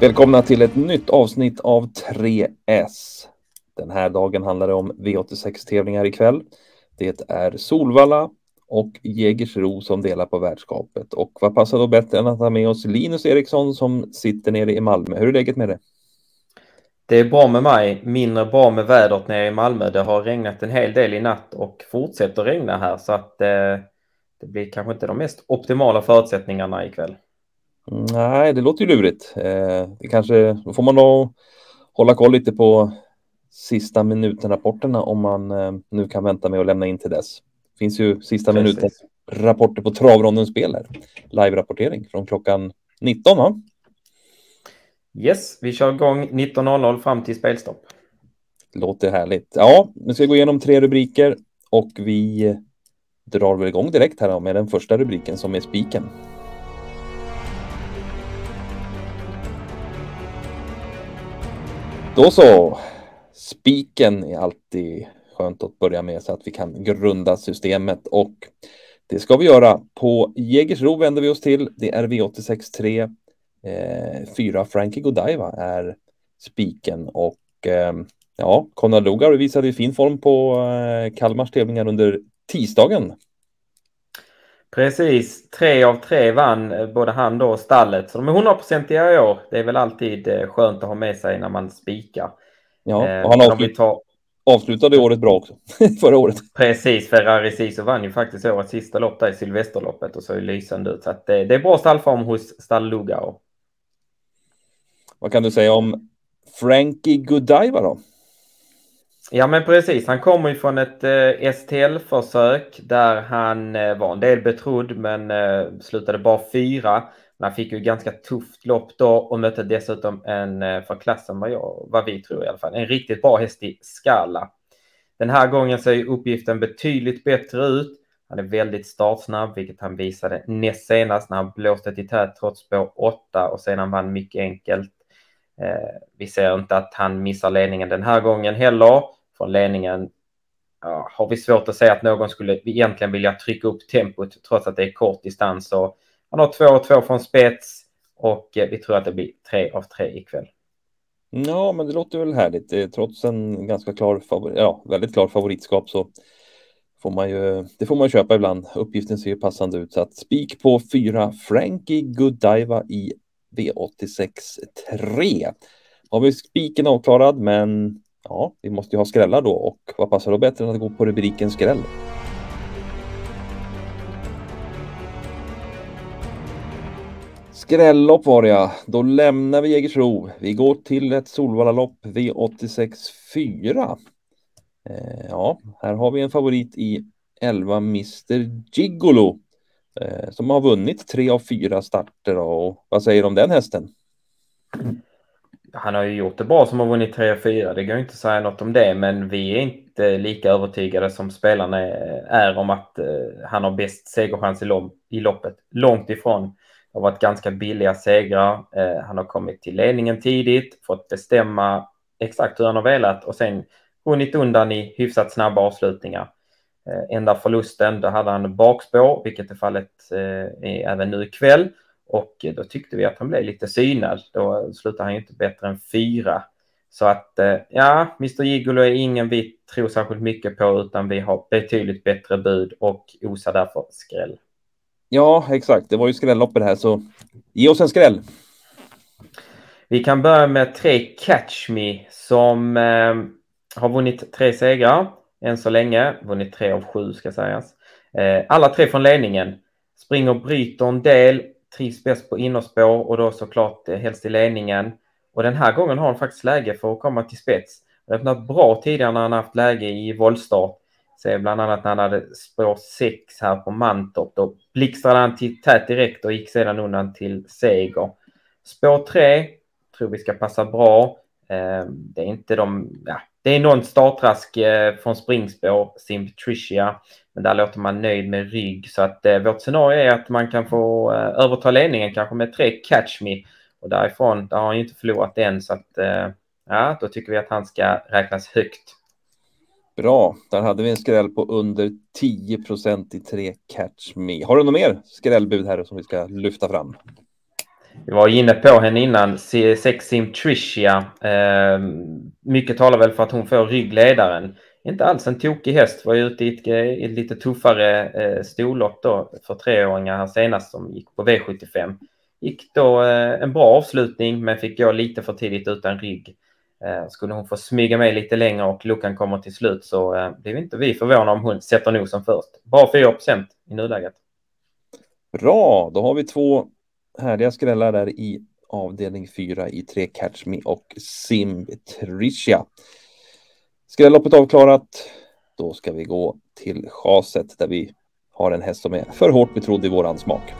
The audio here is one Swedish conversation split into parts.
Välkomna till ett nytt avsnitt av 3S. Den här dagen handlar det om V86-tävlingar ikväll. Det är Solvalla och Jägersro som delar på värdskapet. Och vad passar då bättre än att ha med oss Linus Eriksson som sitter nere i Malmö. Hur är läget med det? Det är bra med mig, mindre bra med vädret nere i Malmö. Det har regnat en hel del i natt och fortsätter regna här så att eh, det blir kanske inte de mest optimala förutsättningarna ikväll. Nej, det låter ju lurigt. Eh, det kanske, då får man nog hålla koll lite på sista minuten-rapporterna om man eh, nu kan vänta med att lämna in till dess. Det finns ju sista Precis. minuten rapporter på travrondens spel här. Live-rapportering från klockan 19 va? Yes, vi kör igång 19.00 fram till spelstopp. Låter härligt. Ja, nu ska vi gå igenom tre rubriker och vi drar väl igång direkt här med den första rubriken som är spiken. Då så. Spiken är alltid skönt att börja med så att vi kan grunda systemet och det ska vi göra. På Jägersro vänder vi oss till. Det är V86 3. Eh, fyra Frankie Godiva är spiken och eh, ja, Konrad Lugar visade fin form på eh, Kalmars tävlingar under tisdagen. Precis, tre av tre vann eh, både han då och stallet. Så de är hundraprocentiga i år. Det är väl alltid eh, skönt att ha med sig när man spikar. Ja, eh, och han avslut ta... avslutade året bra också, förra året. Precis, Ferrari Sisu vann ju faktiskt årets sista lopp där i Silvesterloppet och såg ju lysande ut. Så det, det är bra stallform hos stall Lugao. Vad kan du säga om Frankie Godiva då? Ja, men precis. Han kommer ju från ett eh, STL-försök där han eh, var en del betrodd, men eh, slutade bara fyra. Men han fick ju ganska tufft lopp då och mötte dessutom en eh, för klassen vad, jag, vad vi tror i alla fall, en riktigt bra häst i Skala. Den här gången ser uppgiften betydligt bättre ut. Han är väldigt startsnabb, vilket han visade näst senast när han blåste till tät trots spår 8 och sedan vann mycket enkelt. Eh, vi ser inte att han missar ledningen den här gången heller från ledningen ja, har vi svårt att säga att någon skulle egentligen vilja trycka upp tempot trots att det är kort distans. Så han har två och två från spets och eh, vi tror att det blir tre av tre ikväll. Ja, men det låter väl härligt. Trots en ganska klar, ja, väldigt klar favoritskap så får man ju, det får man köpa ibland. Uppgiften ser ju passande ut så att spik på fyra Frankie Godiva i V86 3. Har vi spiken avklarad, men Ja, vi måste ju ha skrällar då och vad passar då bättre än att gå på rubriken skräll? Skrällopp var det ja. Då lämnar vi Jägersro. Vi går till ett Solvallalopp V86 4. Eh, ja, här har vi en favorit i 11 Mr Gigolo eh, som har vunnit tre av fyra starter. Och vad säger du om den hästen? Mm han har ju gjort det bra som har vunnit 3-4. Det går inte att säga något om det, men vi är inte lika övertygade som spelarna är om att eh, han har bäst segerchans i, loppet. Långt ifrån. Det har varit ganska billiga segrar. Eh, han har kommit till ledningen tidigt, fått bestämma exakt hur han har velat och sen hunnit undan i hyfsat snabba avslutningar. Eh, enda förlusten, då hade han bakspår, vilket är fallet även nu ikväll. Och då tyckte vi att han blev lite synad. Då slutade han ju inte bättre än fyra. Så att eh, ja, Mr Gigolo är ingen vi tror särskilt mycket på utan vi har betydligt bättre bud och osar därför skräll. Ja, exakt. Det var ju skrälloppet här så ge oss en skräll. Vi kan börja med tre Catch Me som eh, har vunnit tre segrar än så länge. Vunnit tre av sju ska sägas. Eh, alla tre från ledningen. Springer bryter en del, trivs bäst på innerspår och då såklart eh, helst i ledningen. Och den här gången har han faktiskt läge för att komma till spets. Han har öppnat bra tidigare när han haft läge i voltstart. Ser bland annat när han hade spår 6 här på Mantorp. Då blixtrade han till tät direkt och gick sedan undan till seger. Spår 3 tror vi ska passa bra. Ehm, det är inte de, ja, det är någon startrask eh, från springspår, Sim Tricia. Men där låter man nöjd med rygg. Så att eh, vårt scenario är att man kan få eh, överta ledningen kanske med tre Catch Me. Och därifrån, där har han ju inte förlorat än. Så att ja, då tycker vi att han ska räknas högt. Bra, där hade vi en skräll på under 10 procent i tre Catch Me. Har du något mer skrällbud här som vi ska lyfta fram? Vi var inne på henne innan, Sexim Tricia. Eh, mycket talar väl för att hon får ryggledaren. Inte alls en tokig häst, var ute i ett, ett lite tuffare eh, storlopp då för treåringar här senast som gick på V75. Gick då eh, en bra avslutning men fick gå lite för tidigt utan rygg. Eh, skulle hon få smyga med lite längre och luckan kommer till slut så eh, blir inte vi förvånade om hon sätter nosen först. Bra 4% i nuläget. Bra, då har vi två härliga skrällar där i avdelning 4 i 3 Catch Me och Sim Tricia. Skrälloppet avklarat. Då ska vi gå till chaset där vi har en häst som är för hårt betrodd i våran smak.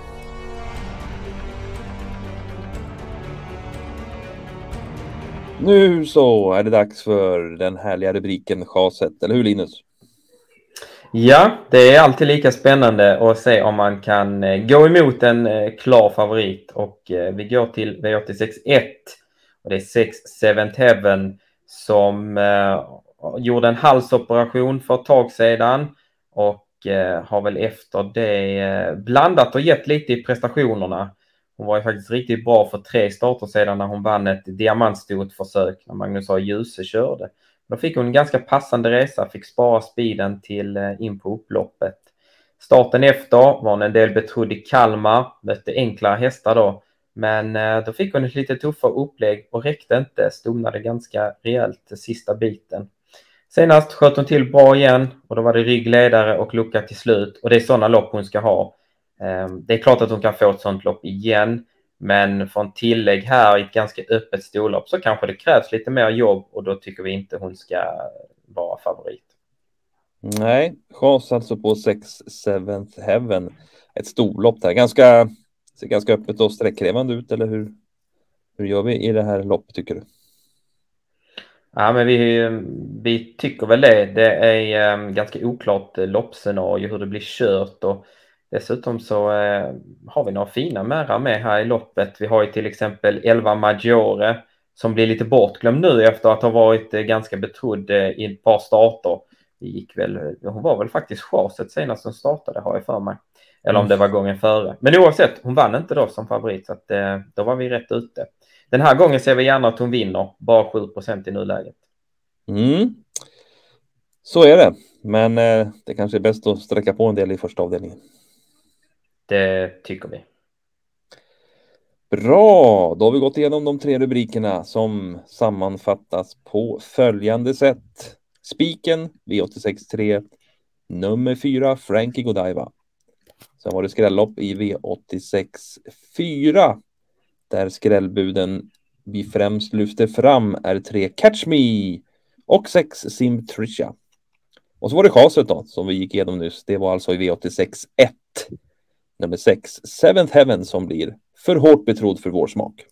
Nu så är det dags för den härliga rubriken chaset, eller hur Linus? Ja, det är alltid lika spännande att se om man kan eh, gå emot en eh, klar favorit och eh, vi går till V86.1. och det är 6 Seventh Heaven som gjorde en halsoperation för ett tag sedan och har väl efter det blandat och gett lite i prestationerna. Hon var ju faktiskt riktigt bra för tre starter sedan när hon vann ett diamantstort försök när Magnus A. Djuse körde. Då fick hon en ganska passande resa, fick spara speeden till eh, in på upploppet. Starten efter var hon en del betrodd i Kalmar, mötte enklare hästar då. Men eh, då fick hon ett lite tuffare upplägg och räckte inte, stomnade ganska rejält sista biten. Senast sköt hon till bra igen och då var det ryggledare och lucka till slut och det är sådana lopp hon ska ha. Ehm, det är klart att hon kan få ett sådant lopp igen, men från tillägg här i ett ganska öppet storlopp så kanske det krävs lite mer jobb och då tycker vi inte hon ska vara favorit. Nej, chans alltså på 6 Seventh Heaven. Ett storlopp där. Ganska, ser ganska öppet och sträckkrävande ut, eller hur? Hur gör vi i det här loppet tycker du? Ja, men vi, vi tycker väl det. Det är um, ganska oklart loppscenario hur det blir kört och Dessutom så eh, har vi några fina märar med här i loppet. Vi har ju till exempel Elva Maggiore som blir lite bortglömd nu efter att ha varit eh, ganska betrodd eh, i ett par starter. Det gick väl, hon var väl faktiskt chaset senast hon startade har jag för mig. Eller om mm. det var gången före. Men oavsett, hon vann inte då som favorit så att eh, då var vi rätt ute. Den här gången ser vi gärna att hon vinner, bara 7 i nuläget. Mm. Så är det, men eh, det kanske är bäst att sträcka på en del i första avdelningen. Det tycker vi. Bra, då har vi gått igenom de tre rubrikerna som sammanfattas på följande sätt. Spiken V86.3, nummer 4 Frankie Godiva. Sen var det skrällopp i V86.4 där skrällbuden vi främst lyfter fram är 3 Catch Me och 6 Sim Trisha. Och så var det chaset då som vi gick igenom nyss. Det var alltså i V86.1 nummer 6, Seventh Heaven, som blir för hårt betrodd för vår smak.